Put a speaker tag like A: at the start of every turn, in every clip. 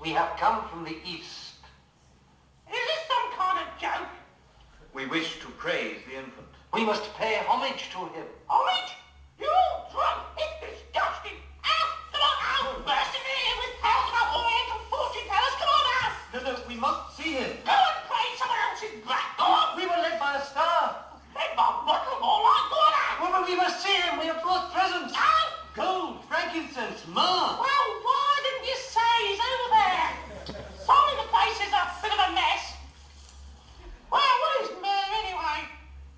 A: We have come from the east.
B: Is this some kind of joke?
A: We wish to praise the infant. We must pay homage to him.
B: Homage? You're all drunk. It's disgusting. Out! Come on out! Bursting in here with tales about Oriental fortune tellers. Come on out!
A: No, no, we must see him.
B: Go and play someone else's back. Go on!
A: We were led by a star.
B: Let my bottle more like. Go on out!
A: Well, but we must see him. We have brought presents.
B: Out!
A: Gold, frankincense, myrrh.
B: Well,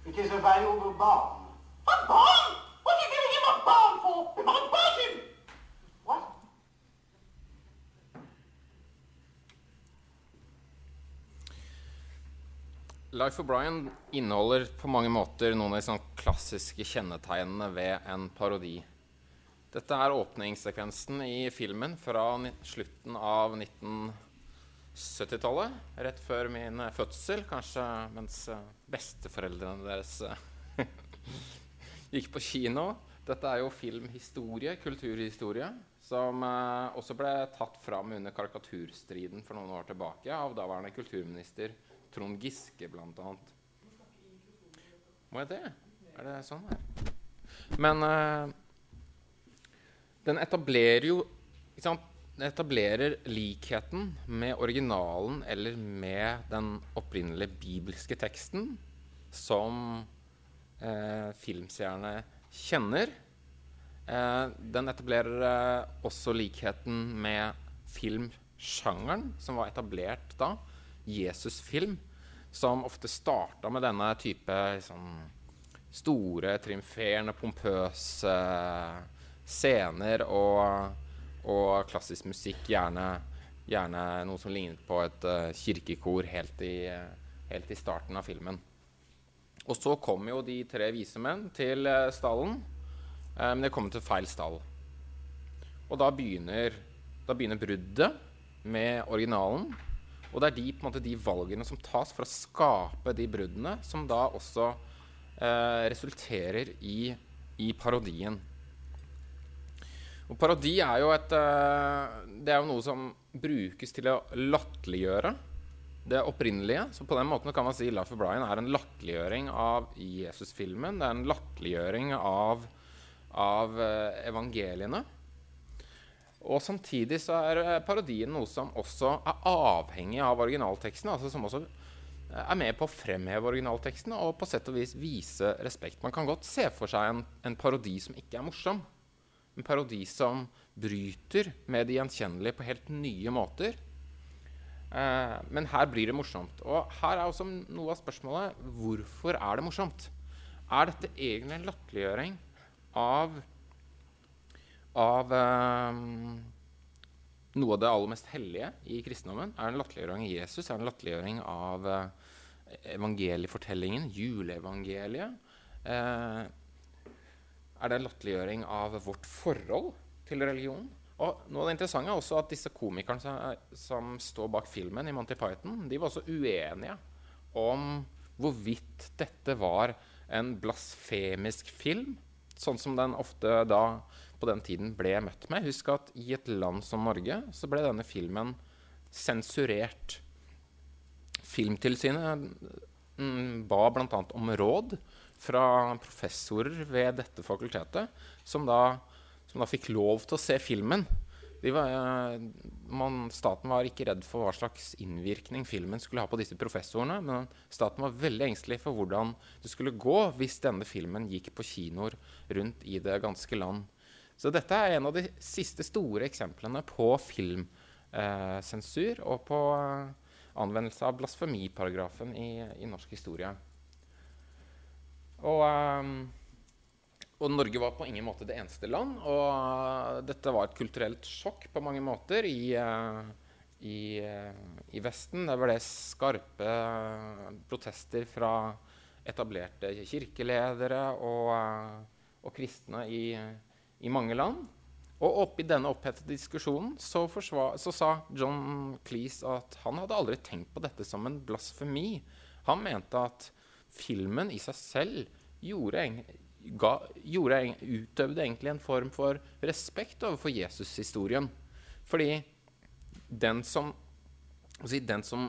A: It is a valuable barn.
B: A barn? What are you giving him a barn for? We might burn him.
A: What?
C: Life of Brian inneholder på mange måter noen av de sånn klassiske kjennetegnene ved en parodi. Dette er åpningssekvensen i filmen fra slutten av 1970-tallet. Rett før min eh, fødsel, kanskje mens eh, besteforeldrene deres eh, gikk på kino. Dette er jo filmhistorie, kulturhistorie, som også ble tatt fram under karikaturstriden for noen år tilbake av daværende kulturminister Trond Giske, annet. Må jeg det? Er det sånn her? Men den etablerer jo ikke sant? Etablerer likheten med originalen eller med den opprinnelige bibelske teksten som eh, filmseerne kjenner. Eh, den etablerer eh, også likheten med filmsjangeren som var etablert da. Jesusfilm, som ofte starta med denne type sånn, store, triumferende, pompøse scener og, og klassisk musikk. Gjerne, gjerne noe som lignet på et uh, kirkekor helt i, helt i starten av filmen. Og så kom jo de tre vise menn til uh, stallen, men de kom til feil stall. Og da begynner, da begynner bruddet med originalen. Og det er de, måte, de valgene som tas for å skape de bruddene, som da også eh, resulterer i, i parodien. Og parodi er jo et eh, Det er jo noe som brukes til å latterliggjøre det opprinnelige. Så på den måten kan man si Life of Brian er en latterliggjøring av Jesus-filmen. Det er en latterliggjøring av, av eh, evangeliene. Og samtidig så er eh, parodien noe som også er avhengig av originalteksten. Altså som også er med på å fremheve originalteksten og på sett og vis vise respekt. Man kan godt se for seg en, en parodi som ikke er morsom. En parodi som bryter med det gjenkjennelige på helt nye måter. Eh, men her blir det morsomt. Og her er også noe av spørsmålet hvorfor er det morsomt. Er dette egentlig en latterliggjøring av av eh, noe av det aller mest hellige i kristendommen. Er det en latterliggjøring av Jesus? Er det en latterliggjøring av eh, evangeliefortellingen, juleevangeliet? Eh, er det en latterliggjøring av vårt forhold til religion? Og noe av det interessante er også at disse komikerne som, som står bak filmen i Monty Python, de var også uenige om hvorvidt dette var en blasfemisk film, sånn som den ofte da på den tiden ble møtt med. Husk at i et land som Norge så ble denne filmen sensurert. Filmtilsynet mm, ba bl.a. om råd fra professorer ved dette fakultetet, som da, som da fikk lov til å se filmen. Var, eh, man, staten var ikke redd for hva slags innvirkning filmen skulle ha på disse professorene, men staten var veldig engstelig for hvordan det skulle gå hvis denne filmen gikk på kinoer rundt i det ganske land. Så dette er en av de siste store eksemplene på filmsensur eh, og på eh, anvendelse av blasfemiparagrafen i, i norsk historie. Og, um, og, Norge var på ingen måte det eneste land. Og uh, dette var et kulturelt sjokk på mange måter i, uh, i, uh, i Vesten. Det ble skarpe protester fra etablerte kirkeledere og, og kristne i, i, mange land. Og oppi denne opphetede diskusjonen så, forsvar, så, sa John Cleese at han hadde aldri tenkt på dette som en blasfemi. Han mente at filmen i seg selv gjorde, ga, gjorde, utøvde egentlig en form for respekt overfor Jesus-historien. Fordi den som, si, den som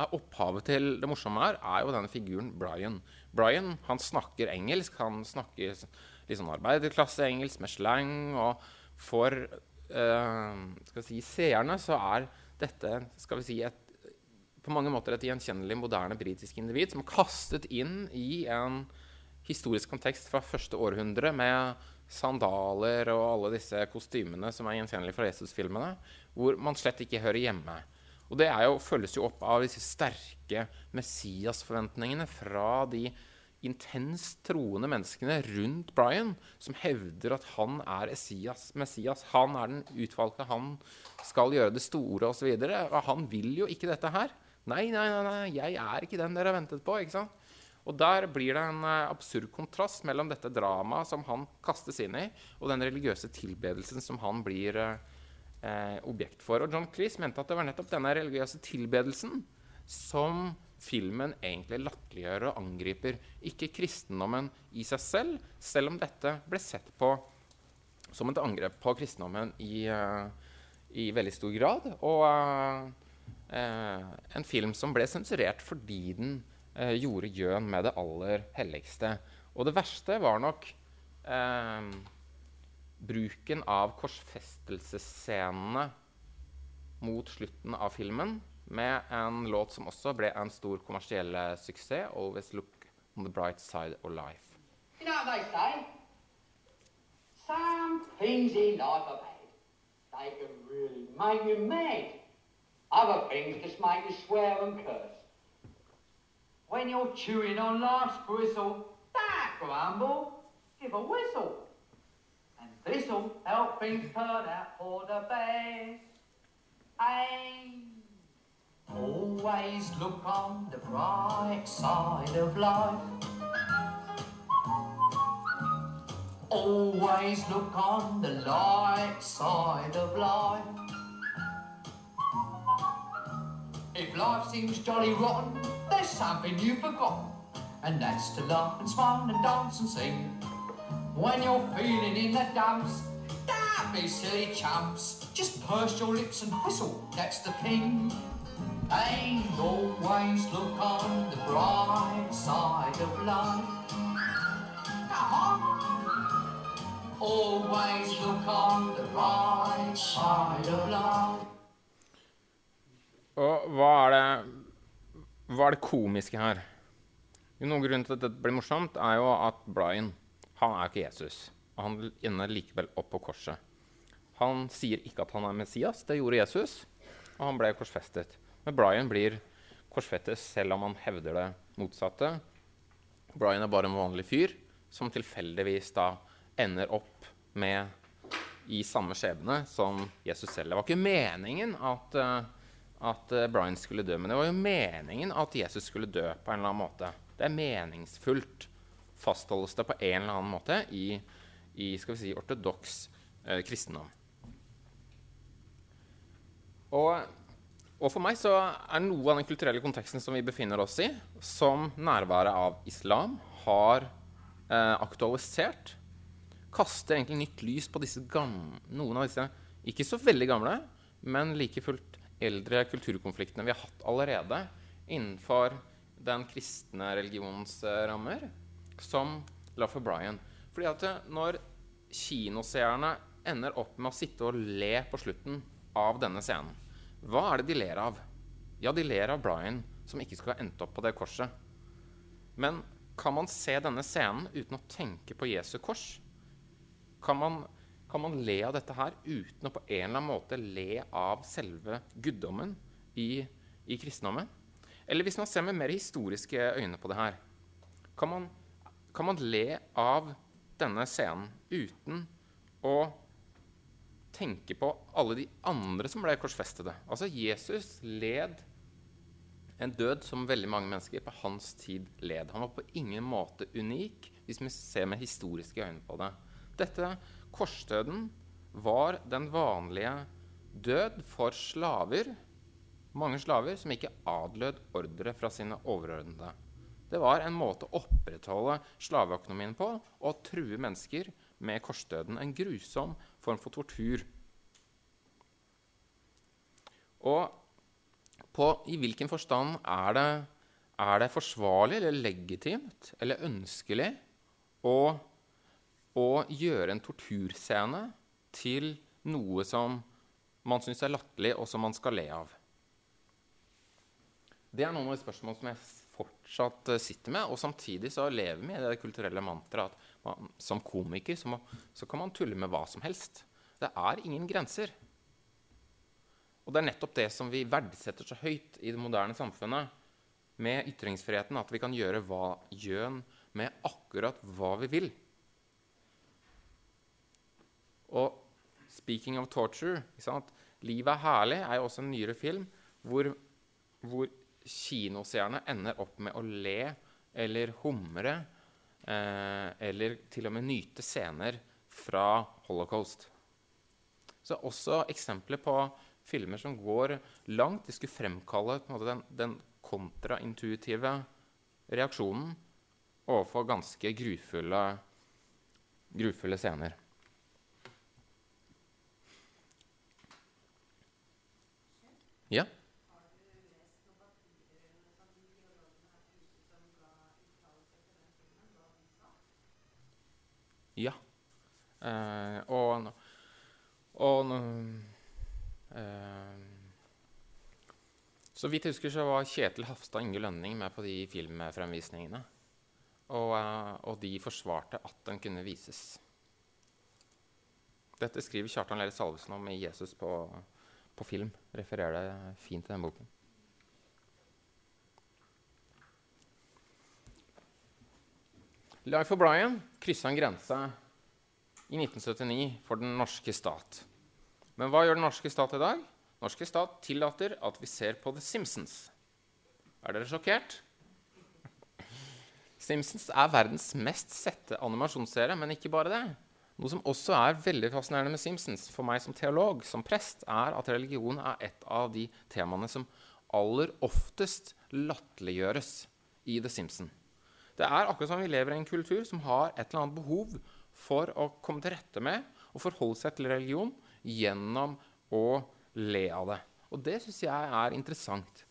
C: er opphavet til det morsomme her, er jo denne figuren Brian. Brian han snakker engelsk. Han snakker litt sånn arbeiderklasseengelsk med slang. Og for uh, si, seerne så er dette skal vi si, et, på mange måter et gjenkjennelig moderne britisk individ som er kastet inn i en historisk kontekst fra første århundre med sandaler og alle disse kostymene som er gjenkjennelige fra Jesus-filmene, hvor man slett ikke hører hjemme. Og det jo, følges jo opp av disse sterke Messias-forventningene fra de intenst troende menneskene rundt Brian, som hevder at han er Esias, Messias. Han er den utvalgte, han skal gjøre det store osv. Han vil jo ikke dette her. Nei, nei, nei, nei, jeg er ikke den dere har ventet på. ikke sant? Og Der blir det en uh, absurd kontrast mellom dette dramaet som han kastes inn i, og den religiøse tilbedelsen som han blir uh, uh, objekt for. Og John Cleese mente at det var nettopp denne religiøse tilbedelsen som filmen egentlig latterliggjør og angriper. Ikke kristendommen i seg selv, selv om dette ble sett på som et angrep på kristendommen i, i veldig stor grad. Og en film som ble sensurert fordi den eh, gjorde gjøn med det aller helligste. Og det verste var nok eh, bruken av korsfestelsesscenene mot slutten av filmen, med en låt som også ble en stor kommersiell suksess, 'Always Look on the Bright Side of Life'.
B: You know what they say? Some things in life are bad. They can really make you mad. Other things just make you swear and curse. When you're chewing on life's gristle, don't grumble, give a whistle. And this'll help things turn out for the best. Aim. Always look on the bright side of life. Always look on the light side of life. If life seems jolly rotten, there's something you've forgotten, and that's to laugh and smile and dance and sing. When you're feeling in the dumps, don't be silly chumps. Just purse your lips and whistle, that's the thing. And always look on the bright side of life. Come on. Always look on the bright side of life.
C: Og hva er hva er det komiske her? Noen grunn til at dette blir morsomt, er jo at Brian han er ikke Jesus. Og han ender likevel opp på korset. Han sier ikke at han er Messias. Det gjorde Jesus, og han ble korsfestet. Men Brian blir korsfestet selv om han hevder det motsatte. Brian er bare en vanlig fyr som tilfeldigvis da ender opp med i samme skjebne som Jesus selv. Det var ikke meningen at uh, at uh, Brian skulle dø. Men det var jo meningen at Jesus skulle dø på en eller annen måte. Det er meningsfullt, fastholdes det på en eller annen måte i, i skal vi si, ortodoks eh, kristendom. Og, og, for meg så er noe av den kulturelle konteksten som vi befinner oss i, som nærværet av islam har eh, aktualisert, kaster egentlig nytt lys på disse gamle, noen av disse ikke så veldig gamle, men like fullt eldre kulturkonfliktene vi har hatt allerede innenfor den kristne religionens rammer, som Laffer Bryan. Fordi at når kinoseerne ender opp med å sitte og le på slutten av denne scenen, hva er det de ler av? Ja, de ler av Bryan, som ikke skulle ha endt opp på det korset. Men kan man se denne scenen uten å tenke på Jesu kors? Kan man kan man le av dette her uten å på en eller annen måte le av selve guddommen i, i kristendommen? Eller hvis man ser med mer historiske øyne på det her, kan man, kan man le av denne scenen uten å tenke på alle de andre som ble korsfestede? Altså, Jesus led en død som veldig mange mennesker på hans tid led. Han var på ingen måte unik hvis vi ser med historiske øyne på det. Dette Korsdøden var den vanlige død for slaver mange slaver som ikke adlød ordre fra sine overordnede. Det var en måte å opprettholde slaveøkonomien på og true mennesker med korsdøden. En grusom form for tortur. Og på, i hvilken forstand er det, er det forsvarlig eller legitimt eller ønskelig å, å gjøre en torturscene til noe som man syns er latterlig, og som man skal le av? Det er noen av de spørsmålene som jeg fortsatt uh, sitter med. Og samtidig så lever vi i det kulturelle mantraet at man, som komiker så, må, så, kan man tulle med hva som helst. Det er ingen grenser. Og det er nettopp det som vi verdsetter så høyt i det moderne samfunnet med ytringsfriheten, at vi kan gjøre hva gjøn med akkurat hva vi vil. Og speaking of torture Livet er herlig er jo også en nyere film hvor, hvor kinoseerne ender opp med å le eller humre eh, eller til og med nyte scener fra holocaust. Så også eksempler på filmer som går langt. De skulle fremkalle måte, den, den kontraintuitive reaksjonen overfor ganske grufulle, grufulle scener. Ja? Ja. Eh, og og eh, Så vidt jeg husker, så var Kjetil Hafstad Inge Lønning med på de filmfremvisningene. Og, eh, og de forsvarte at den kunne vises. Dette skriver Kjartan Lerre Salvesen om i 'Jesus på, på film'. Refererer det fint til den boken. Life of Brian kryssa en grense i 1979 for den norske stat. Men hva gjør den norske stat i dag? Den norske stat tillater at vi ser på The Simpsons. Er dere sjokkert? Simpsons er verdens mest sette animasjonsserie, men ikke bare det. Noe som også er veldig fascinerende med Simpsons for meg som teolog, som prest, er at religion er et av de temaene som aller oftest latterliggjøres i The Simpsons. Det er akkurat som vi lever i en kultur som har et eller annet behov for å komme til rette med og forholde seg til religion gjennom å le av det. Og det syns jeg er interessant.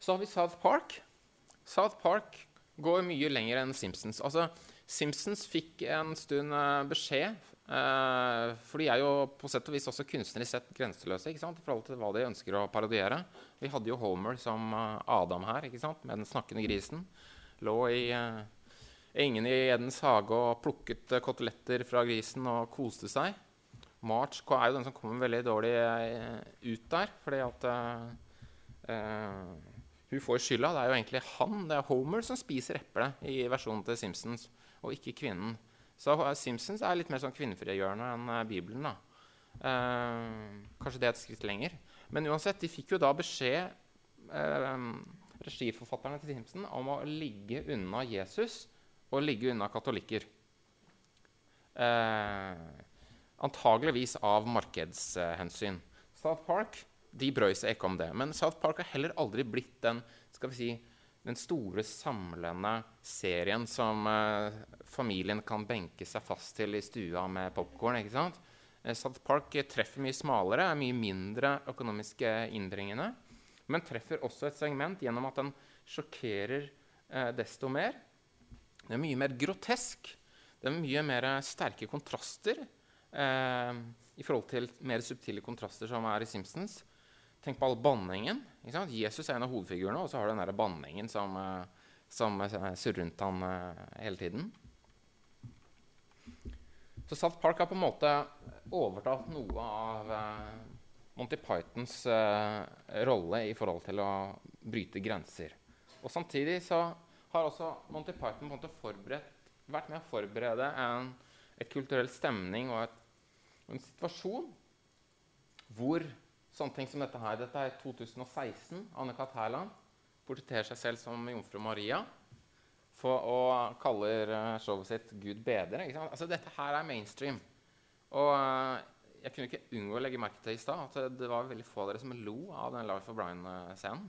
C: Så har vi South Park. South Park går mye lenger enn Simpsons. Altså, Simpsons fikk en stund uh, beskjed uh, For de er jo på sett og vis også kunstnerisk sett grenseløse i forhold til hva de ønsker å parodiere. Vi hadde jo Homer som uh, Adam her, med den snakkende grisen. Lå i engene i Edens hage og plukket koteletter fra grisen og koste seg. March er jo den som kommer veldig dårlig ut der, fordi at uh, hun får skylda. Det er jo egentlig han, det er Homer, som spiser eplet i versjonen til Simpsons, og ikke kvinnen. Så Simpsons er litt mer sånn kvinnefrigjørende enn Bibelen. da. kanskje det er et skritt lenger. Men uansett, de fikk jo da beskjed, regiforfatterne til Simpson, om å ligge unna Jesus og ligge unna katolikker. Eh, antageligvis av markedshensyn. South Park de brøy seg ikke om det. Men South Park har heller aldri blitt den, skal vi si, den store, samlende serien som eh, familien kan benke seg fast til i stua med popkorn. Eh, South Park treffer mye smalere, er mye mindre økonomisk innbringende. Men treffer også et segment gjennom at den sjokkerer eh, desto mer. Det er mye mer grotesk. Det er mye mer sterke kontraster eh, i forhold til mer subtile kontraster som er i Simpsons. Tenk på all banningen. Jesus er en av hovedfigurene, og så har du den der banningen som, eh, som eh, surrer rundt han eh, hele tiden. Så South Park har på en måte overtatt noe av Monty Pythons rolle i forhold til å bryte grenser. Og samtidig så har også Monty Python på en måte vært med å forberede en et kulturell stemning og, et, en situasjon hvor sånne ting som dette her Dette er 2016. Anne-Kat. Hærland portretterer seg selv som jomfru Maria for, og kaller uh, showet sitt 'Gud bedre'. Altså, dette her er mainstream. Og uh, jeg kunne ikke unngå å legge merke til i stad at det, det var veldig få av dere som lo av den Life of Brian-scenen.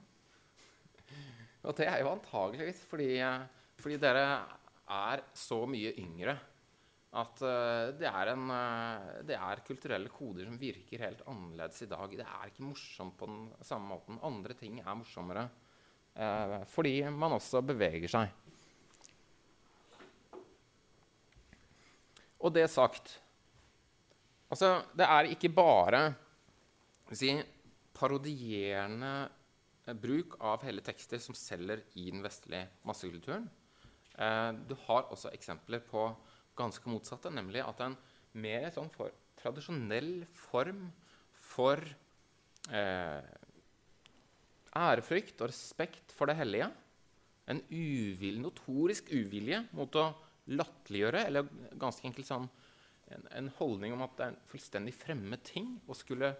C: Og det er jo antageligvis fordi, eh, fordi dere er så mye yngre at uh, det, er en, uh, det er kulturelle koder som virker helt annerledes i dag. Det er ikke morsomt på den samme måten. Andre ting er morsommere uh, fordi man også beveger seg. Og det sagt Altså, det er ikke bare si, parodierende bruk av hele tekster som selger i den vestlige massekulturen. Eh, du har også eksempler på ganske motsatte, nemlig at en mer sånn for tradisjonell form for eh, ærefrykt og respekt for det hellige, en uvil, notorisk uvilje mot å latterliggjøre, eller ganske enkelt sånn en, en, holdning om at det er en fullstendig fremmed ting å skulle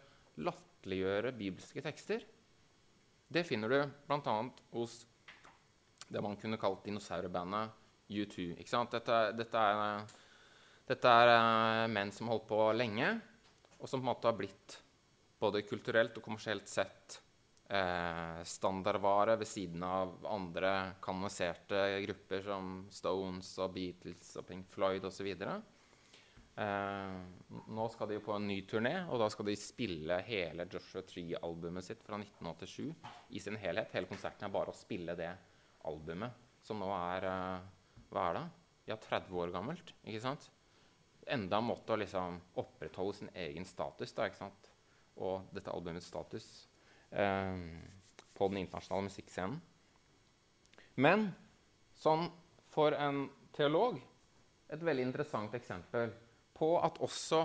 C: latterliggjøre bibelske tekster. Det finner du bl.a. hos det man kunne kalt dinosaurbandet U2. Dette, dette, er, dette er uh, menn som har holdt på lenge, og som på en måte har blitt både kulturelt og kommersielt sett eh, standardvare ved siden av andre kanoniserte grupper som Stones og Beatles og Pink Floyd osv. Eh, nå skal de på en ny turné, og da skal de spille hele Joshua Tree-albumet sitt fra 1987 i sin helhet. Hele konserten er bare å spille det albumet, som nå er eh, Hva er det? Ja, 30 år gammelt. ikke sant? Enda en måte å liksom opprettholde sin egen status da, ikke sant? og dette albumets status eh, på den internasjonale musikkscenen. Men sånn for en teolog et veldig interessant eksempel på at også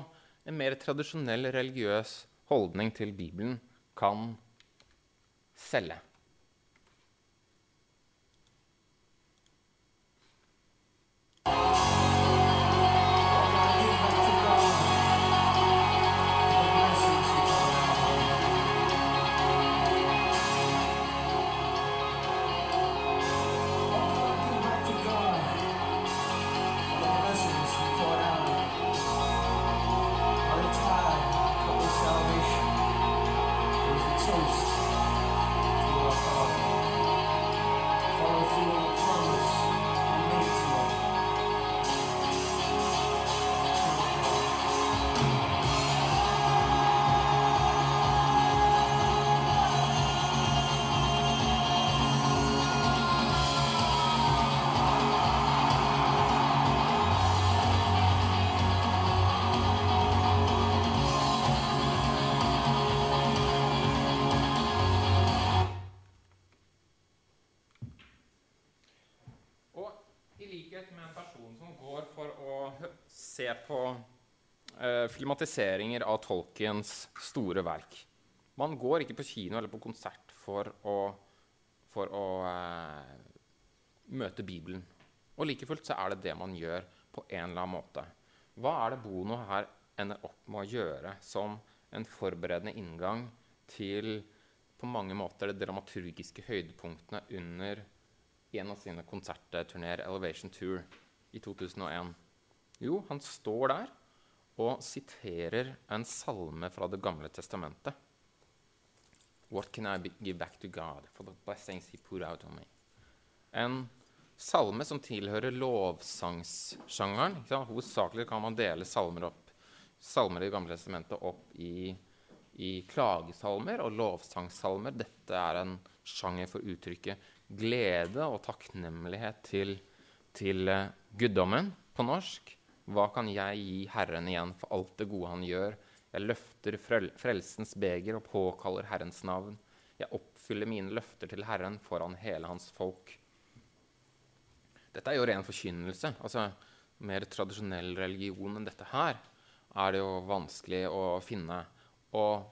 C: en mer tradisjonell religiøs holdning til Bibelen kan selge. Filmatiseringer av Tolkiens store verk. Man går ikke på kino eller på konsert for å, for å eh, møte Bibelen. Og like fullt så er det det man gjør på en eller annen måte. Hva er det Bono her ender opp med å gjøre som en forberedende inngang til på mange måter de dramaturgiske høydepunktene under en av sine konsertturneer, Elevation Tour, i 2001? Jo, han står der og siterer en salme fra Det gamle testamentet. What can I give back to God for the blessings he put out on me? En salme som tilhører lovsangssjangeren. Hovedsakelig kan man dele salmer, opp, salmer i Det gamle testamentet opp i, i klagesalmer og lovsangssalmer. Dette er en sjanger for uttrykket glede og takknemlighet til, til uh, guddommen på norsk. Hva kan jeg gi Herren igjen for alt det gode han gjør? Jeg løfter frelsens beger og påkaller Herrens navn. Jeg oppfyller mine løfter til Herren foran hele hans folk. Dette er jo ren forkynnelse. Altså, mer tradisjonell religion enn dette her er det jo vanskelig å finne. Og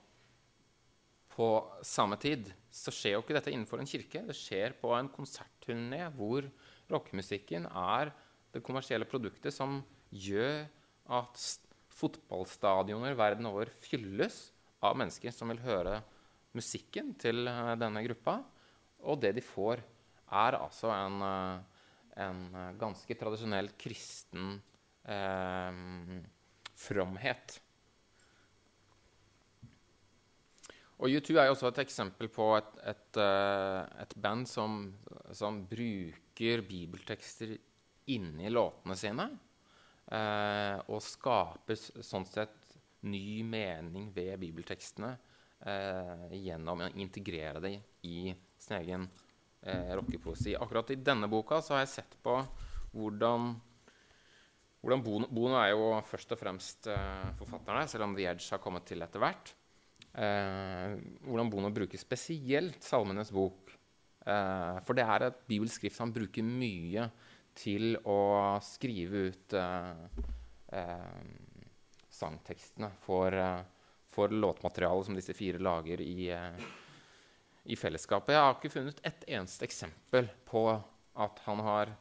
C: på samme tid så skjer jo ikke dette innenfor en kirke. Det skjer på en konsertturné hvor rockemusikken er det kommersielle produktet som gjør at fotballstadioner verden over fylles av mennesker som vil høre musikken til eh, denne gruppa. Og det de får, er altså en, eh, en ganske tradisjonell kristen eh, fromhet. Og U2 er jo også et eksempel på et, et, et band som, som, bruker bibeltekster inni låtene sine. Eh, og skaper sånn sett ny mening ved bibeltekstene eh, gjennom å integrere det i sin egen rockepoesi. Akkurat i denne boka så har jeg sett på hvordan hvordan Bono, er jo først og fremst forfatterne, selv om The Edge har kommet til etter hvert eh, hvordan Bono bruker spesielt Salmenes bok. Eh, for det er et bibelsk skrift han bruker mye til å skrive ut eh, eh sangtekstene for, eh, for låtmaterialet som disse fire lager i, i fellesskapet. Jeg har ikke funnet ett eneste eksempel på at han har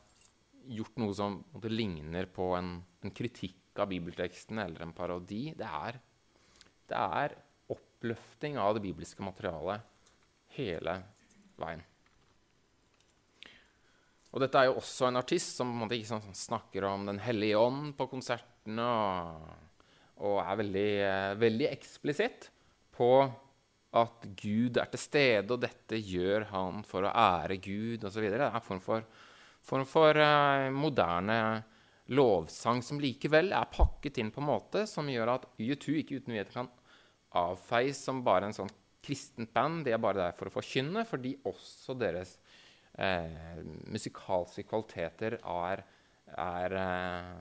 C: gjort noe som ligner på en, en, kritikk av bibelteksten eller en parodi. Det er, det er oppløfting av det bibelske materialet hele veien. Og dette er jo også en artist som måte, liksom, snakker om Den hellige ånd på konsertene. Og, og er veldig, eh, veldig eksplisitt på at Gud er til stede, og dette gjør han for å ære Gud osv. Det er en form for, form for uh, moderne lovsang som likevel er pakket inn på en måte som gjør at U2 ikke uten videre kan avfeies som bare en sånn kristent band. De er bare der for å forkynne, fordi også deres eh, musikalske kvaliteter er, er eh,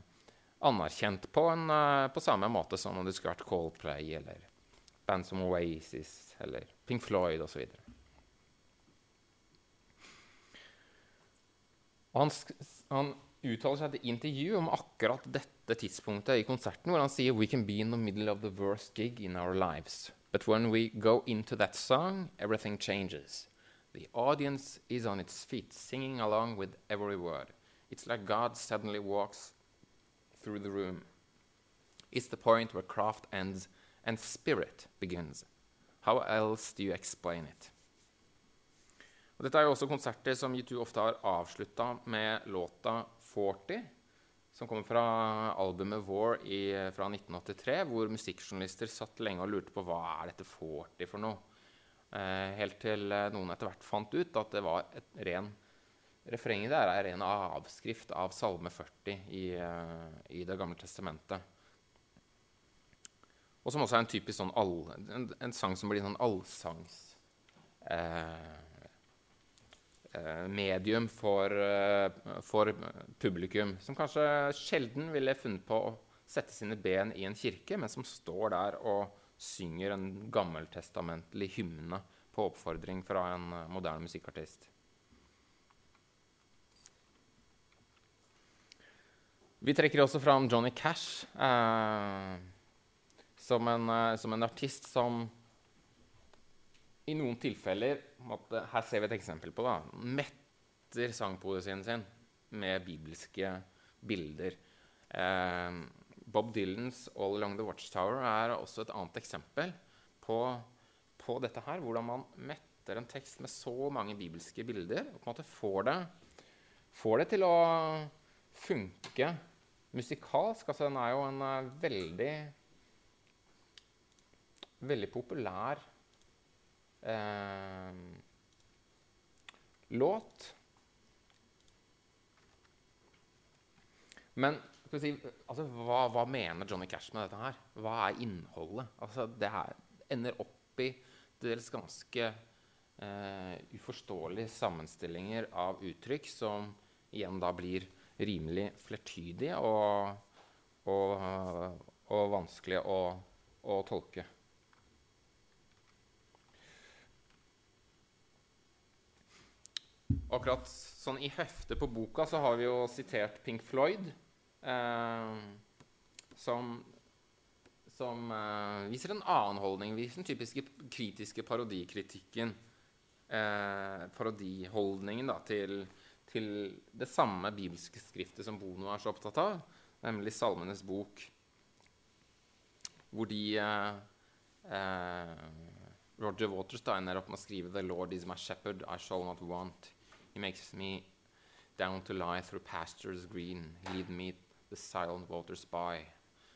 C: anerkjent på, en, eh, på, samme måte som om det skulle vært Coldplay eller band som Oasis eller Pink Floyd osv. Han, han uttaler seg til intervju om akkurat dette tidspunktet i konserten, hvor han sier «We can be in the middle of the worst gig in our lives. But when we go into that song, everything changes. The audience is on its feet, singing along with every word. It's like God suddenly walks through the room. It's the point where craft ends and spirit begins. How else do you explain it? Og dette er jo også konserter som U2 ofte har avslutta med låta 40, som kommer fra albumet i, fra 1983, hvor musikkjournalister satt lenge og lurte på hva er dette 40 for noe. Eh, helt til eh, noen etter hvert fant ut at det var et ren Refrenget der er en avskrift av Salme 40 i, uh, i Det gamle testamentet. Og som også er en typisk sånn all, en, en sang som blir sånn allsangs... Eh, Eh, medium for, eh, for, publikum. Som kanskje sjelden ville funnet på å sette sine ben i en kirke, men som står der og synger en gammeltestamentlig hymne på oppfordring fra en eh, moderne musikkartist. Vi trekker også fram Johnny Cash eh, som, en, som en artist som i noen tilfeller måtte, Her ser vi et eksempel på det. Metter sangpoesien sin med bibelske bilder. Eh, Bob Dylans 'All Along the Watchtower' er også et annet eksempel på, på, dette her. Hvordan man metter en tekst med så mange bibelske bilder og på en måte får det, får det til å funke musikalsk. Altså, den er jo en uh, veldig veldig populær eh, låt. Men si, altså, hva, hva, mener Johnny Cash med dette her? Hva er innholdet? Altså, det her ender opp i dels ganske eh, uforståelige sammenstillinger av uttrykk som igjen da blir rimelig flertydige og, og, og vanskelig å, å tolke. Akkurat sånn i heftet på boka så har vi jo sitert Pink Floyd, som, som eh, viser en annen holdning. Viser den typiske kritiske parodikritikken. Eh, parodiholdningen da, til, til, det samme bibelske skriftet som Bono er så opptatt av, nemlig Salmenes bok, hvor de eh, Roger Waterstein er oppe opp med å skrive 'The Lord is my shepherd, I shall not want'. He makes me down to lie through pastures green, lead me the silent Water by.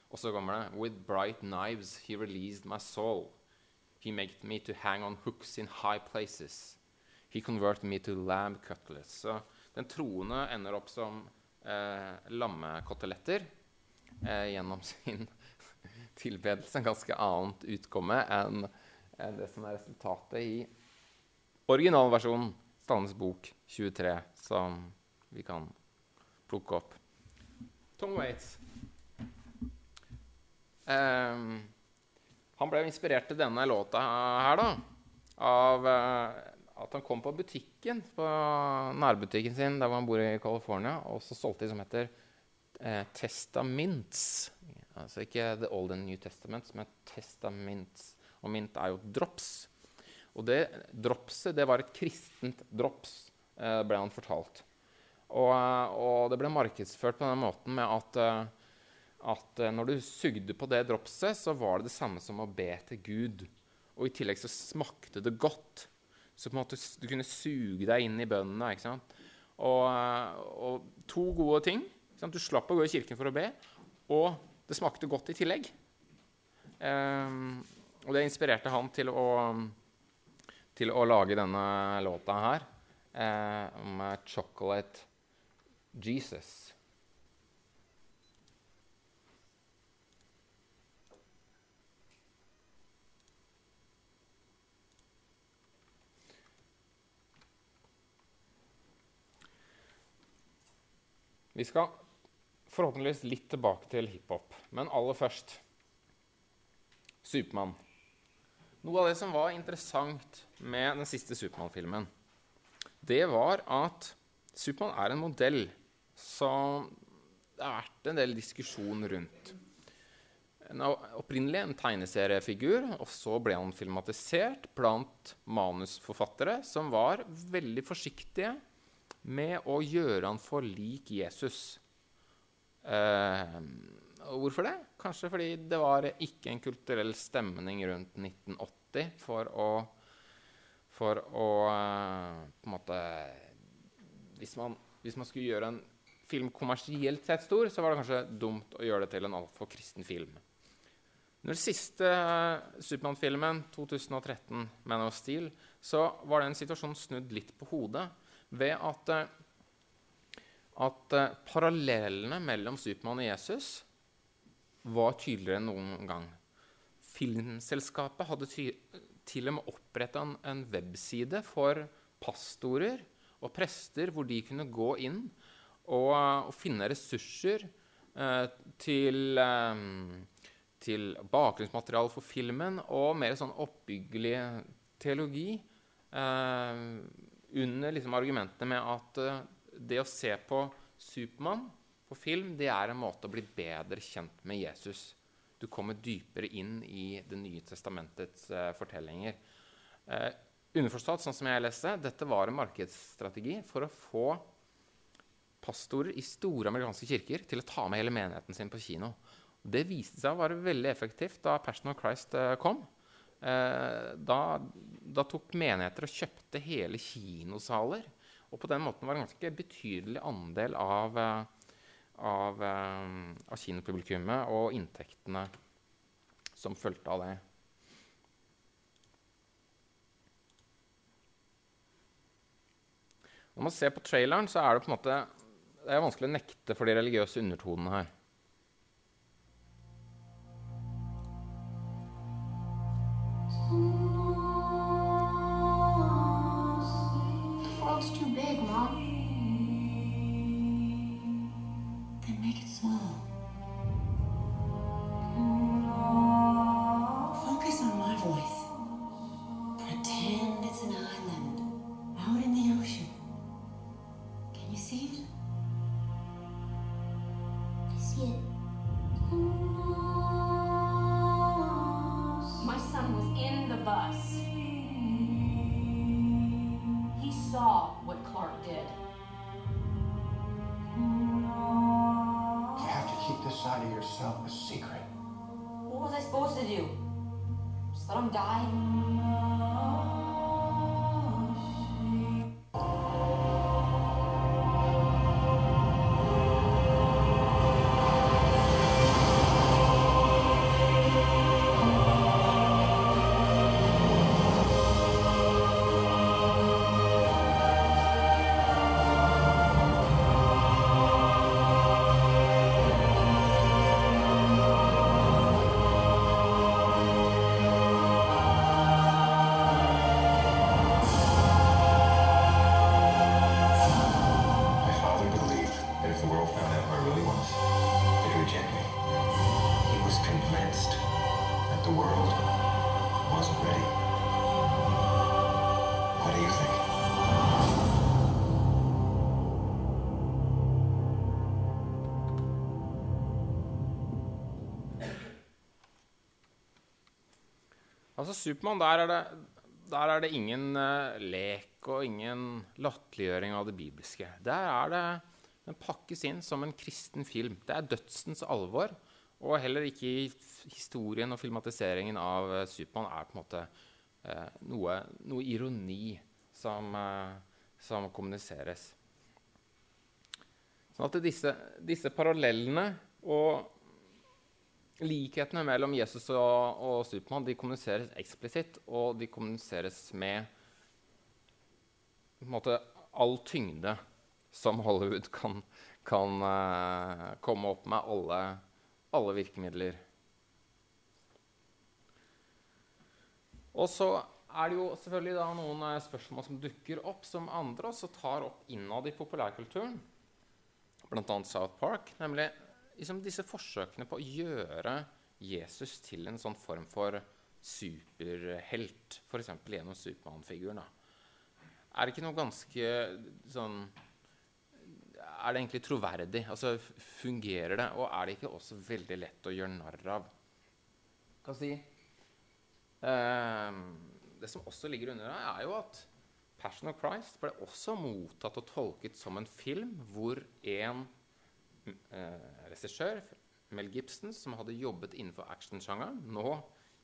C: Og så kommer det With bright knives he released my soul. He made me to hang on hooks in high places. He converted me to lamb cutlets. Så den troende ender opp som eh, lammekoteletter eh, gjennom sin tilbedelse. En ganske annet utkomme enn eh, det som er resultatet i originalversjonen, Stannes bok 23, som vi kan plukke opp. Tom Waits. Um, han ble inspirert til denne låta her da, av uh, at han kom på butikken, på nærbutikken sin der han bor i California, og så solgte de som heter uh, Testaments. Altså ikke The Old and New Testaments, men Testaments. Og mint er jo drops. Og det dropset det var et kristent drops, uh, ble han fortalt. Og, og, det ble markedsført på den måten med at at eh, når du sugde på det dropset, så var det det samme som å be til Gud. Og i tillegg så smakte det godt. Så på en måte du kunne suge deg inn i bønnene. ikke sant? Og, eh, og to gode ting. Du slapp å gå i kirken for å be, og det smakte godt i tillegg. Um, og det inspirerte han til å, til å lage denne låta her eh, om 'Chocolate Jesus'. Vi skal forhåpentligvis litt tilbake til hiphop, men aller først Supermann. Noe av det som var interessant med den siste Supermann-filmen, det var at Supermann er en modell som det har vært en del diskusjon rundt. En opprinnelig en tegneseriefigur, og så ble han filmatisert blant manusforfattere som var veldig forsiktige med å gjøre han for lik Jesus. Eh, hvorfor det? Kanskje fordi det var ikke en kulturell stemning rundt 1980 for å, for å eh, på en måte hvis man, hvis man, skulle gjøre en film kommersielt sett stor, så var det kanskje dumt å gjøre det til en altfor kristen film. Når siste uh, Supermann-filmen, 2013, 'Man of Steel', så var den situasjonen snudd litt på hodet ved at, eh, at uh, parallellene mellom Supermann og Jesus var tydeligere enn noen gang. Filmselskapet hadde til og med oppretta en, en, webside for pastorer og prester, hvor de kunne gå inn og, og finne ressurser eh, til, eh, til bakgrunnsmateriale for filmen og mer sånn oppbyggelig teologi. eh, under liksom argumentene med at uh, det å se på Supermann på film det er en måte å bli bedre kjent med Jesus. Du kommer dypere inn i Det nye testamentets uh, fortellinger. Eh, underforstått, sånn som jeg leste, dette var en markedsstrategi for å få pastorer i store amerikanske kirker til å ta med hele menigheten sin på kino. Det viste seg å være veldig effektivt da Passion of Christ kom. Eh, da, da, tok menigheter og kjøpte hele kinosaler. Og på den måten var det en ganske betydelig andel av, eh, av, eh, av kinopublikummet og inntektene som fulgte av det. Når man ser på traileren, så er det på en måte det er vanskelig å nekte for de religiøse undertonene her.
D: yourself a secret. What was I supposed to do? Just let him die?
C: Altså Supermann, der er der er det ingen uh, lek og ingen latterliggjøring av det bibelske. Der er det Den pakkes inn som en kristen film. Det er dødsens alvor. Og heller ikke i historien og filmatiseringen av uh, Supermann er på en måte uh, noe, noe ironi som, som kommuniseres. Sånn at disse, disse parallellene og likhetene mellom Jesus og, og Supermann kommuniseres eksplisitt, og de kommuniseres med måte, all tyngde som Hollywood kan, kan uh, komme opp med alle, alle virkemidler. Og så er det jo selvfølgelig da noen eh, spørsmål som dukker opp, som andre også tar opp innad i populærkulturen, bl.a. South Park, nemlig liksom disse forsøkene på å gjøre Jesus til en sånn form for superhelt, f.eks. gjennom Supermann-figuren. Er det ikke noe ganske sånn Er det egentlig troverdig? Altså, Fungerer det? Og er det ikke også veldig lett å gjøre narr av? Hva si? Ehm, det som også ligger under her, er jo at Passion of Christ ble også mottatt og tolket som en film hvor en eh, regissør, Mel Gibson, som hadde jobbet innenfor actionsjangeren, nå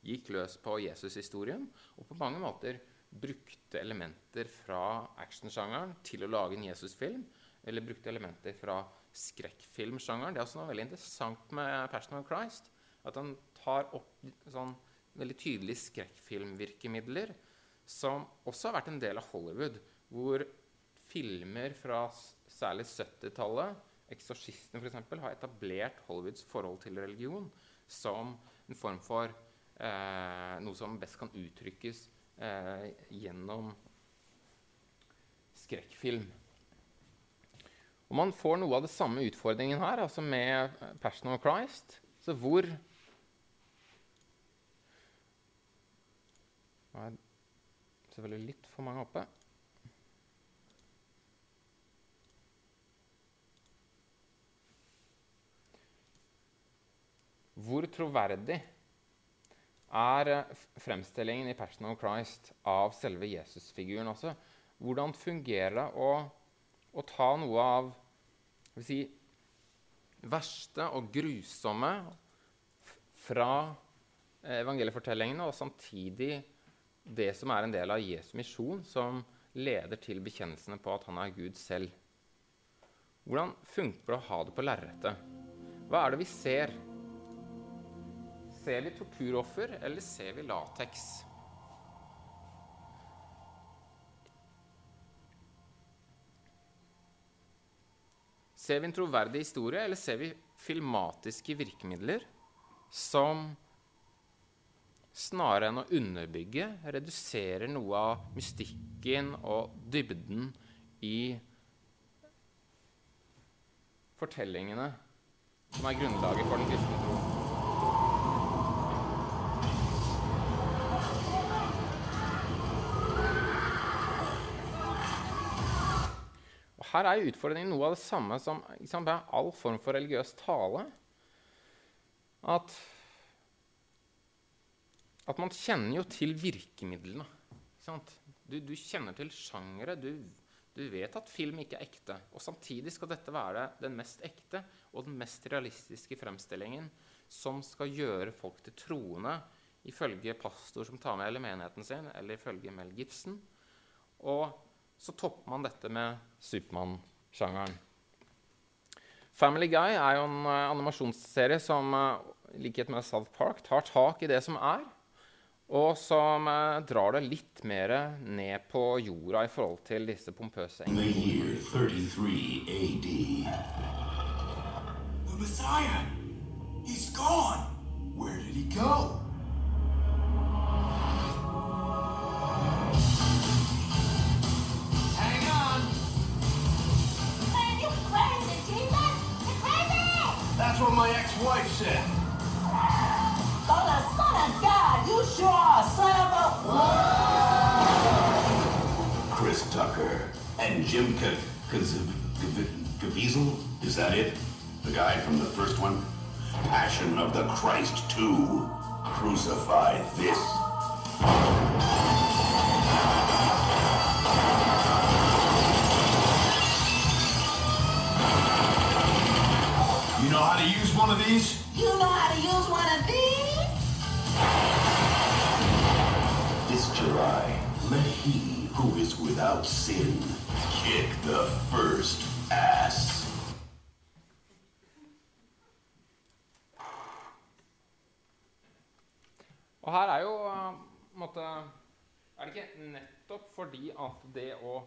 C: gikk løs på Jesus-historien og på mange måter brukte elementer fra actionsjangeren til å lage en Jesus-film, eller brukte elementer fra skrekkfilmsjangeren. Det er også noe veldig interessant med Passion of Christ, at han tar opp sånn veldig tydelige skrekkfilmvirkemidler, som også har vært en del av Hollywood, hvor filmer fra særlig 70-tallet, 'Eksorsisten' f.eks., har etablert Hollywoods forhold til religion som en form for eh, noe som best kan uttrykkes eh, gjennom skrekkfilm. Og man får noe av det samme utfordringen her, altså med eh, 'Passion of Christ'. Så hvor Nå er selvfølgelig litt for mange oppe. Hvor troverdig er eh, fremstillingen i Passion of Christ av selve Jesus-figuren også? Hvordan fungerer det å, å ta noe av si, verste og grusomme fra eh, evangeliefortellingene, og samtidig det som er en del av Jesu misjon, som leder til bekjennelsene på at han er Gud selv? Hvordan funker det å ha det på lerretet? Hva er det vi ser? Ser vi torturoffer, eller ser vi lateks? Ser vi en troverdig historie, eller ser vi filmatiske virkemidler som snarere enn å underbygge reduserer noe av mystikken og dybden i fortellingene som er grunnlaget for den kristne her er utfordringen noe av det samme som liksom, all form for religiøs tale. At, at man kjenner jo til virkemidlene. Du, du kjenner til sjangere. Du, du vet at film ikke er ekte. Og samtidig skal dette være den mest ekte og den mest realistiske fremstillingen som skal gjøre folk til troende, ifølge pastor som tar med eller menigheten sin, eller ifølge Mel Gibson. Og så topper man dette med Supermann-sjangeren. Family Guy er jo en eh, animasjonsserie som eh, i likhet med South Park tar tak i det som er, og som eh, drar det litt mer ned på jorda i forhold til disse pompøse
D: In the year 33 AD,
E: The Messiah! He's gone! Where did he go? My ex-wife said.
F: Son of, son of God! You sure are, son of a...
D: Chris Tucker and Jim Ca- Caviezel? Is that it? The guy from the first one? Passion of the Christ 2. Crucify this.
E: You know how to use one of these?
F: You know how to use one of these?
D: This July, let he who is without sin kick the first ass.
C: Og her er jo eh, på en måte Er det ikke nettopp fordi at det å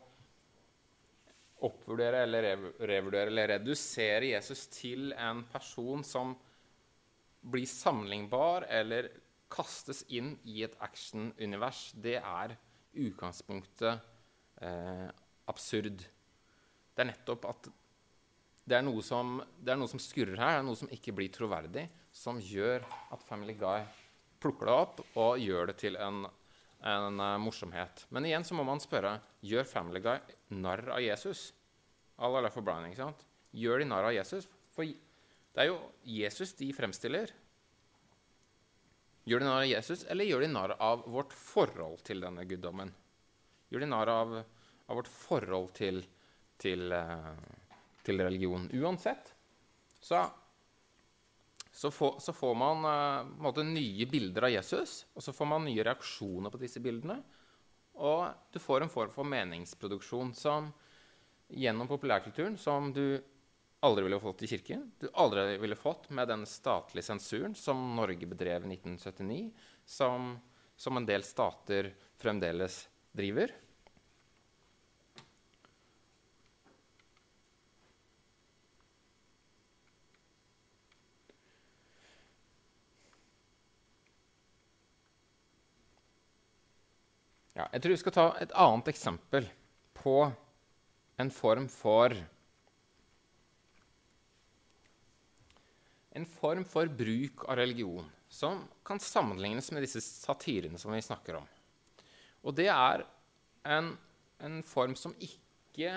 C: oppvurdere eller revurdere eller redusere Jesus til en person som blir sammenlignbar eller kastes inn i et actionunivers, det er utgangspunktet eh, absurd. Det er nettopp at det er, noe som, det er noe som skurrer her, det er noe som ikke blir troverdig, som gjør at Family Guy plukker det opp og gjør det til en, en uh, morsomhet. Men igjen så må man spørre gjør Family Guy narr av Jesus. Allah for Brian, ikke sant? Gjør de narr av Jesus? For det er jo Jesus de fremstiller. Gjør de narr av Jesus, eller gjør de narr av vårt forhold til denne guddommen? Gjør de narr av, av vårt forhold til, til, eh, til religion? Uansett så så, får- så får man eh, måte nye bilder av Jesus, og så får man nye reaksjoner på disse bildene. Og du får en form for meningsproduksjon som gjennom populærkulturen som du aldri ville fått i kirken. Du aldri ville fått med den statlige sensuren som Norge bedrev i 1979, som, som en del stater fremdeles driver. Ja, jeg tror vi skal ta et annet eksempel på en form for En form for bruk av religion som kan sammenlignes med disse satirene som vi snakker om. Og det er en, en form som ikke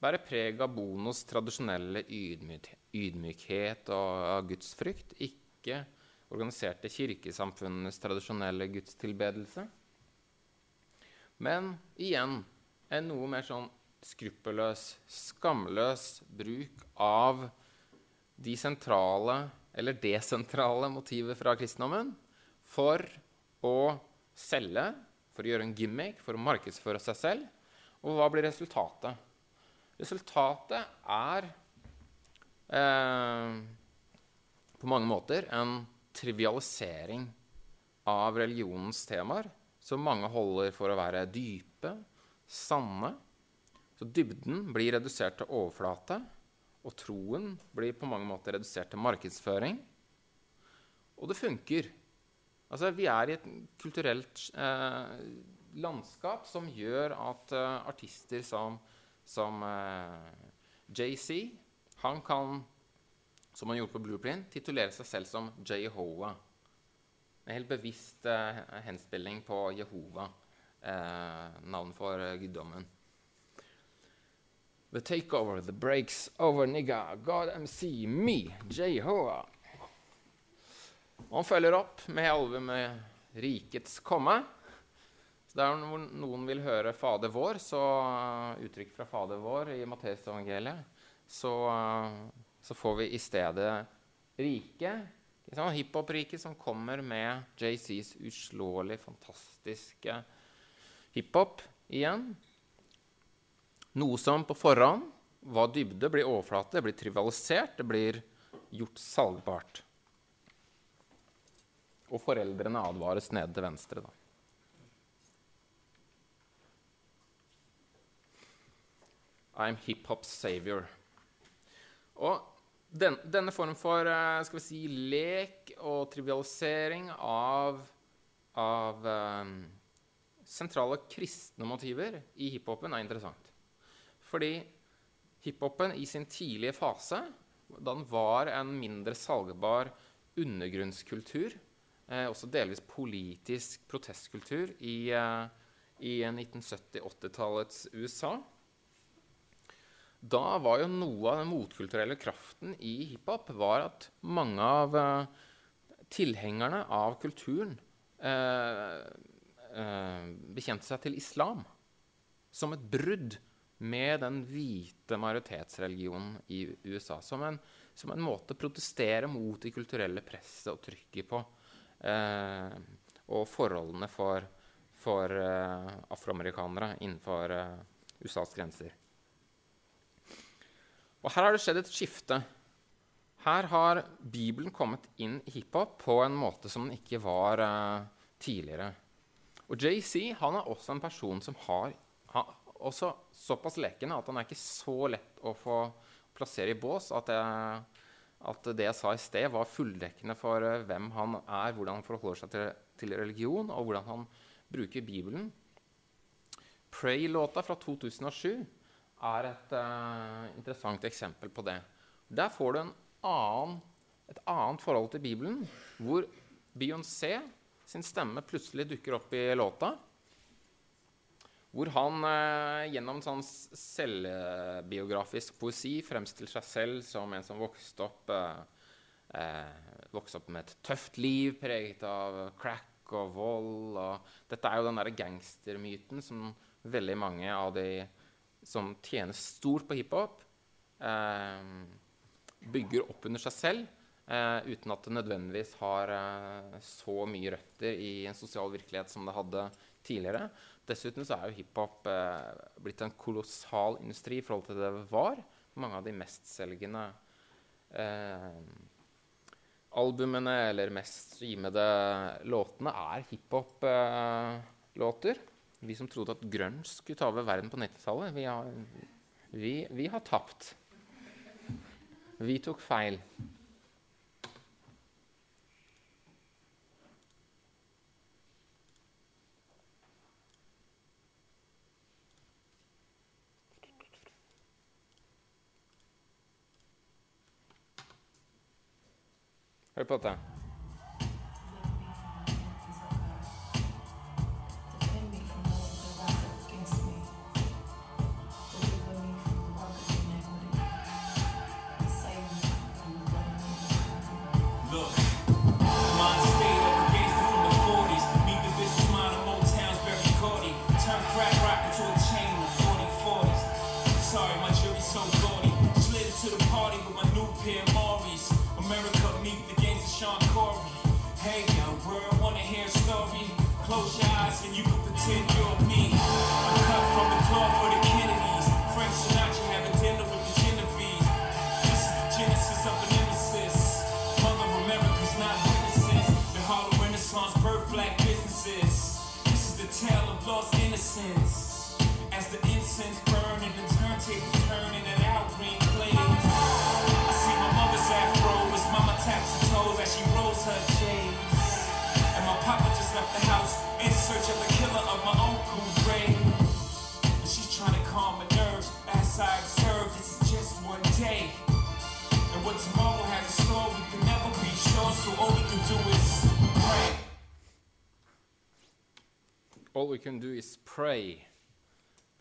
C: bærer preg av bonus tradisjonelle ydmyk, ydmykhet og gudsfrykt. Ikke organiserte kirkesamfunnenes tradisjonelle gudstilbedelse. Men igjen en noe mer sånn skruppelløs, skamløs bruk av de sentrale eller desentrale motiver fra kristendommen for å selge, for å gjøre en gimmick, for å markedsføre seg selv. Og hva blir resultatet? Resultatet er eh, på mange måter en trivialisering av religionens temaer, som mange holder for å være dype, sanne. Så dybden blir redusert til overflate, og troen blir på mange måter redusert til markedsføring. Og det funker. Altså, vi er i et kulturelt eh, landskap som gjør at eh, artister som, som eh, JC Han kan, som han gjorde på Blueprint, titulere seg selv som Jehova. En helt bevisst eh, henspilling på Jehova, eh, navn for eh, guddommen. The takeover, the breaks over, nigga. God MC, me, Jehova. Og han følger opp med albumet 'Rikets komme'. Så Der noen vil høre 'Fader vår', så uh, uttrykk fra 'Fader vår' i Matteusevangeliet, så, uh, så får vi i stedet riket. Sånn, Hiphop-riket som kommer med JCs uslåelig fantastiske hiphop igjen. Noe som på forhånd var dybde, blir overflate, blir trivialisert, det blir gjort salgbart. Og foreldrene advares nede til venstre, da. I'm hiphop's savior. Og den, denne form for eh, skal vi si, lek og trivialisering av, av um, sentrale kristne motiver i hiphopen er interessant. Fordi hiphopen i sin tidlige fase, da den var en mindre salgbar undergrunnskultur, eh, også delvis politisk protestkultur i, eh, i 1970-80-tallets USA. Da var jo noe av den motkulturelle kraften i hiphop var at mange av eh, tilhengerne av kulturen eh, eh, bekjente seg til islam som et brudd med den hvite majoritetsreligionen i USA. Som en, som en måte å protestere mot det kulturelle presset og trykket på. Eh, og forholdene for, for eh, afroamerikanere innenfor eh, USAs grenser. Og her har det skjedd et skifte. Her har Bibelen kommet inn i hiphop på en måte som den ikke var uh, tidligere. Og JC er også en person som har, har også såpass lekende at han er ikke så lett å få plassere i bås at, jeg, at det jeg sa i sted, var fulldekkende for uh, hvem han er, hvordan han forholder seg til, til religion, og hvordan han bruker Bibelen. Pray-låta fra 2007 er et uh, interessant eksempel på det. Der får du annen, et annet forhold til Bibelen, hvor Beyoncé sin stemme plutselig dukker opp i låta. Hvor han uh, gjennom sånn selvbiografisk poesi fremstiller seg selv som en som vokste opp, uh, vokste opp med et tøft liv preget av crack og vold. Og dette er jo den gangstermyten som veldig mange av de som tjener stort på hiphop, eh, bygger opp under seg selv eh, uten at det nødvendigvis har eh, så mye røtter i en sosial virkelighet som det hadde tidligere. Dessuten så er jo hiphop eh, blitt en kolossal industri i forhold til det det var. Mange av de mestselgende eh, albumene eller mest streamede låtene er hiphop-låter. Vi som trodde at grunge skulle ta over verden på 90-tallet, vi, vi, vi, har tapt. Vi tok feil. Hør på dette.
G: Pierre Maurice. America meet the games of Sean Corey. Hey, yo, world, wanna hear a story? Close your eyes and you can pretend you're me. I cut from the cloth for the Kennedys. Frank Sinatra having dinner with the Genevieve. This is the genesis of the nemesis. Mother of America's not witnesses. The Harlem Renaissance birth black businesses. This is the tale of lost innocence. As the incense left the house in search of the killer of my uncle Ray. She's trying to calm my nerves as I observe this is just one day. And what tomorrow has in store, we can never be sure, so
C: all we can do is pray. All we can do is pray.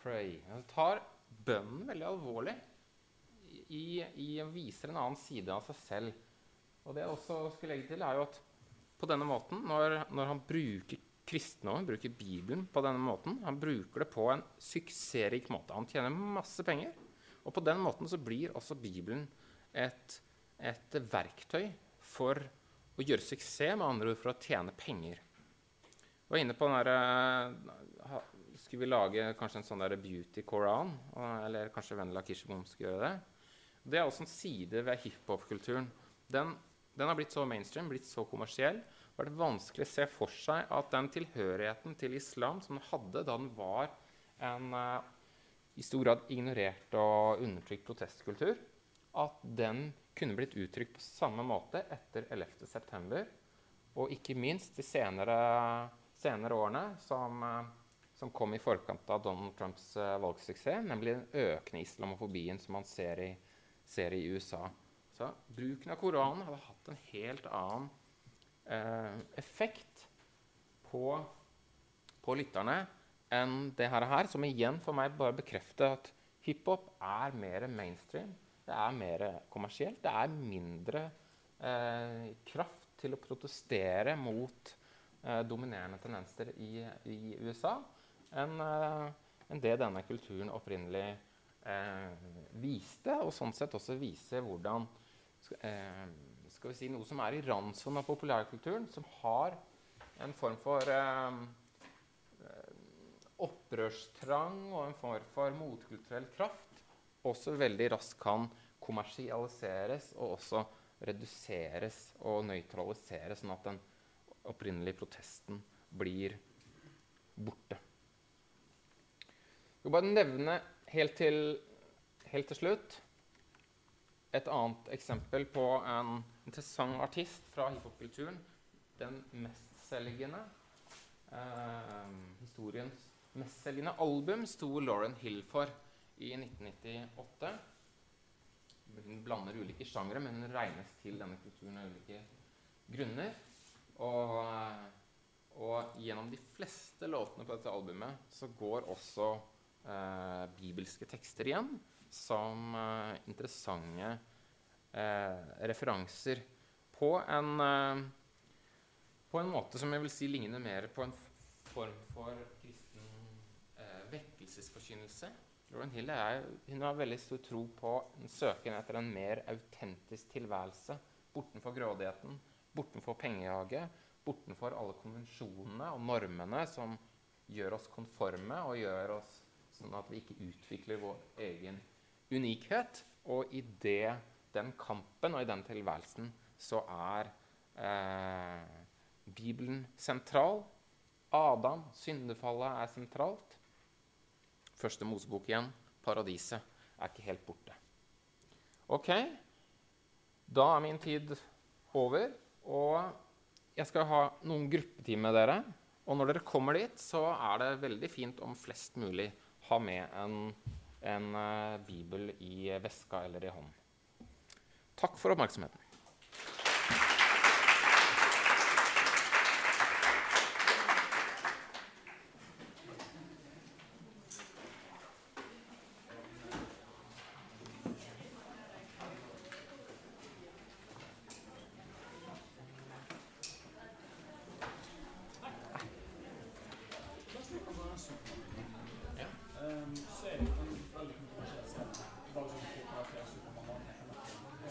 C: Pray. Han tar bønnen veldig alvorlig i, i viser en annen side av seg selv. Og det jeg også skulle legge til, er jo at på denne måten, når, når han bruker kristendommen, bruker Bibelen på denne måten, han bruker det på en suksessrik måte. Han tjener masse penger. Og på den måten så blir også Bibelen et, et verktøy for å gjøre suksess, med andre ord for å tjene penger var inne på den derre Skulle vi lage kanskje en sånn der beauty koran? Eller kanskje Vendela Kirsebom skulle gjøre det? Det er også en side ved hiphop-kulturen. Den, den, har blitt så mainstream, blitt så kommersiell. Det har vært vanskelig å se for seg at den tilhørigheten til islam som den hadde da den var en uh, i stor grad ignorert og undertrykt protestkultur, at den kunne blitt uttrykt på samme måte etter 11.9. Og ikke minst de senere senere årene som, eh, som, kom i forkant av Donald Trumps uh, valgsuksess, nemlig den økende islamofobien som man ser i, ser i USA. Så bruken av Koranen hadde hatt en helt annen eh, effekt på, på lytterne enn det her, her, som igjen for meg bare bekrefter at hiphop er mer mainstream. Det er mer kommersielt. Det er mindre eh, kraft til å protestere mot eh, dominerende tendenser i, i USA enn eh, en det denne kulturen opprinnelig eh, viste, og sånn sett også viser hvordan skal vi si, noe som er i randsonen av populærkulturen, som har en form for eh, opprørstrang og en form for motkulturell kraft, også veldig raskt kan kommersialiseres og også reduseres og nøytraliseres, sånn at den opprinnelige protesten blir borte. Jeg vil bare nevne helt til, helt til slutt et annet eksempel på en interessant artist fra hiphop-kulturen. Den mestselgende eh, historiens mestselgende album sto Lauren Hill for i 1998. Hun blander ulike sjangre, men hun regnes til denne kulturen av ulike grunner. Og, og, gjennom de fleste låtene på dette albumet så går også eh, bibelske tekster igjen som eh, interessante eh, referanser på en, eh, på en måte som jeg vil si ligner mer på en form for kristen vekkelsesforkynnelse. Lauren Hill er, hun har veldig stor tro på en søken etter en mer autentisk tilværelse. Bortenfor grådigheten, bortenfor pengejaget, bortenfor alle konvensjonene og normene som gjør oss konforme og gjør oss sånn at vi ikke utvikler vår egen unikhet. Og i det, den kampen og i den tilværelsen så er eh, Bibelen sentral. Adam, syndefallet, er sentralt. Første Mosebok igjen. Paradiset er ikke helt borte. Ok, da er min tid over. Og jeg skal ha noen gruppetimer med dere. Og når dere kommer dit, så er det veldig fint om flest mulig ha med en, en uh, bibel i veska eller i hånden. Takk for oppmerksomheten.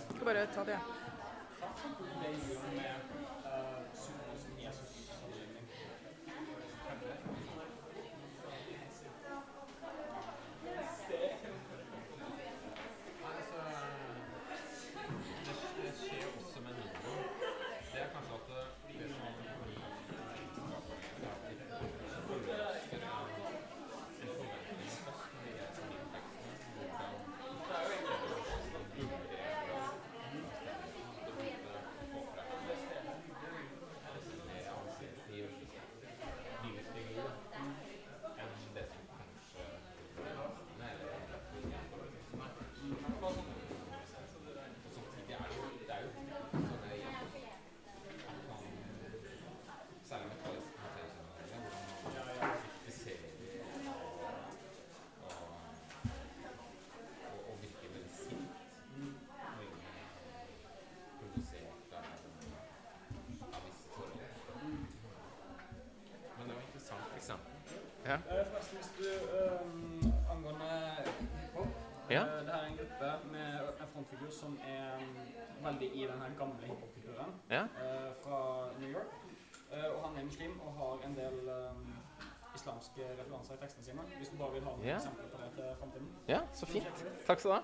H: Skal bare ta det.
C: Det skjer også med noen. Det er kanskje at det som Men det var et interessant eksempel. Ja.
I: Eh, Forresten, hvis du um, angående hiphop
C: Ja.
I: eh, Det her er en gruppe med en frontfigur som er um, veldig i den gamle hiphop-kulturen
C: Ja.
I: eh, fra New York. Eh, og han er muslim og har en del islamske referanser i tekstene sine. Hvis du bare vil ha noen
C: Ja.
I: eksempler på det til fremtiden.
C: ja, så fint. Takk skal du ha.